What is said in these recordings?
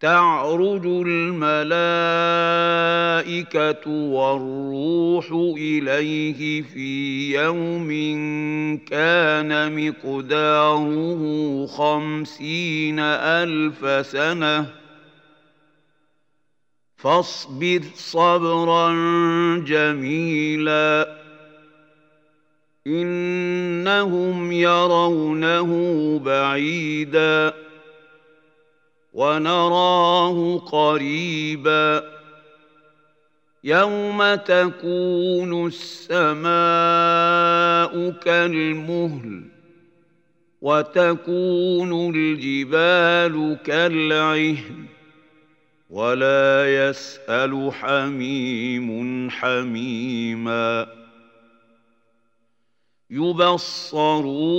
تعرج الملائكة والروح إليه في يوم كان مقداره خمسين ألف سنة. فاصبر صبرا جميلا. إنهم يرونه بعيداً. ونراه قريبا. يوم تكون السماء كالمهل وتكون الجبال كالعهن ولا يسأل حميم حميما. يبصرونهم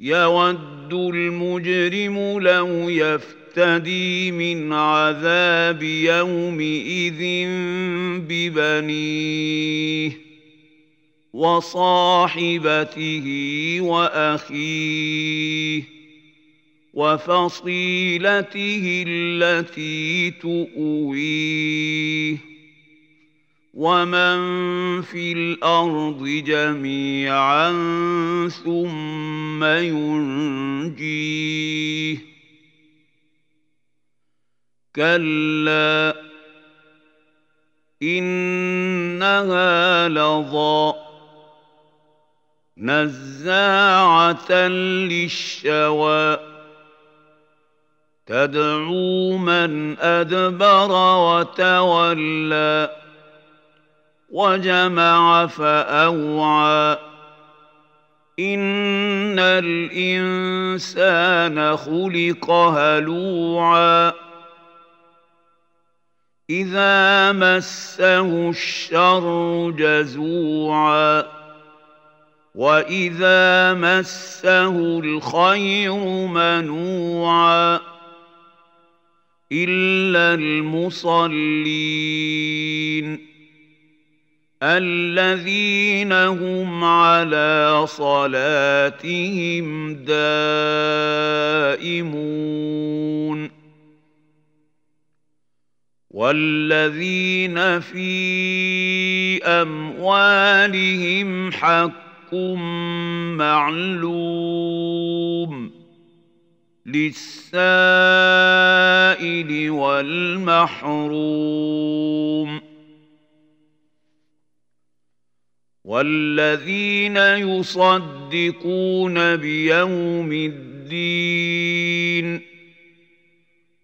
يود المجرم لو يفتدي من عذاب يومئذ ببنيه وصاحبته وأخيه وفصيلته التي تؤويه ومن في الأرض جميعا ثم ينجيه كلا انها لظى نزاعه للشوى تدعو من ادبر وتولى وجمع فأوعى. إن الإنسان خلق هلوعا. إذا مسه الشر جزوعا. وإذا مسه الخير منوعا. إلا المصلين. الذين هم على صلاتهم دائمون. والذين في أموالهم حق معلوم. للسائل والمحروم. والذين يصدقون بيوم الدين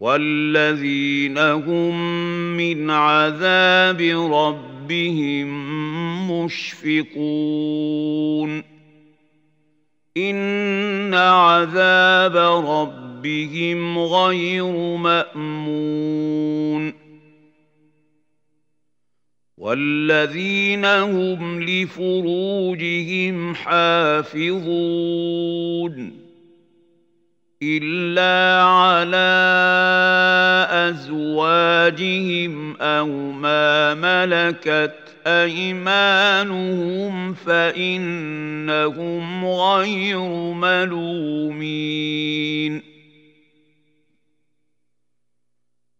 والذين هم من عذاب ربهم مشفقون. إن عذاب ربهم غير مأمون. والذين هم لفروجهم حافظون الا على ازواجهم أو ما ملكت ايمانهم فانهم غير ملومين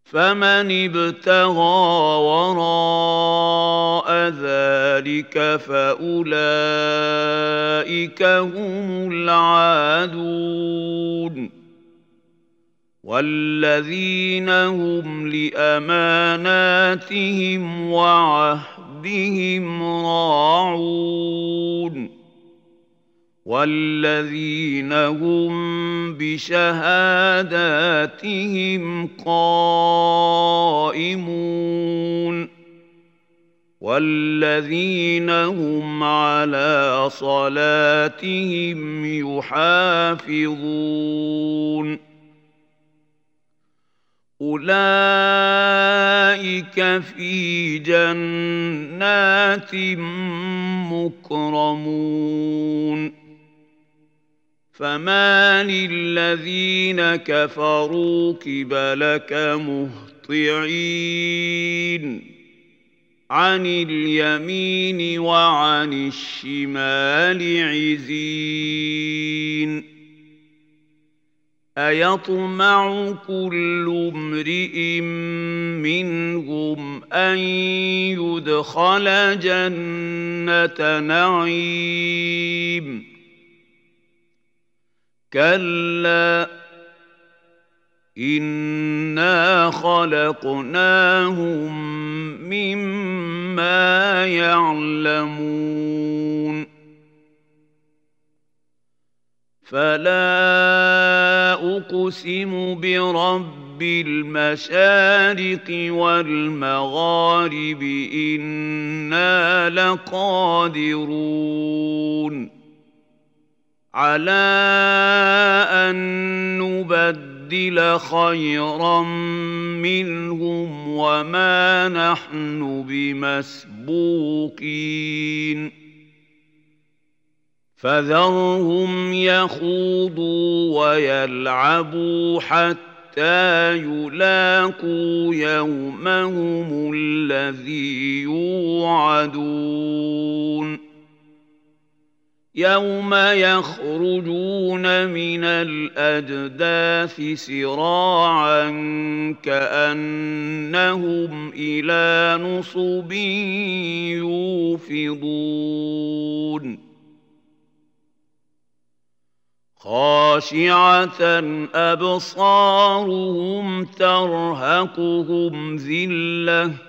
فمن ابتغى وراء ذلك فاولئك هم العادون والذين هم لاماناتهم وعهدهم راعون والذين هم بشهاداتهم قائمون والذين هم على صلاتهم يحافظون. أولئك في جنات مكرمون. فما للذين كفروا قبلك مهطعين. عن اليمين وعن الشمال عزين. أيطمع كل امرئ منهم أن يدخل جنة نعيم. كلا انا خلقناهم مما يعلمون فلا اقسم برب المشارق والمغارب أنا لقادرون على ان نبدل نبدل خيرا منهم وما نحن بمسبوقين. فذرهم يخوضوا ويلعبوا حتى يلاقوا يومهم الذي يوعدون. يوم يخرجون من الاجداث سراعا كانهم إلى نصب يوفضون خاشعه ابصارهم ترهقهم ذله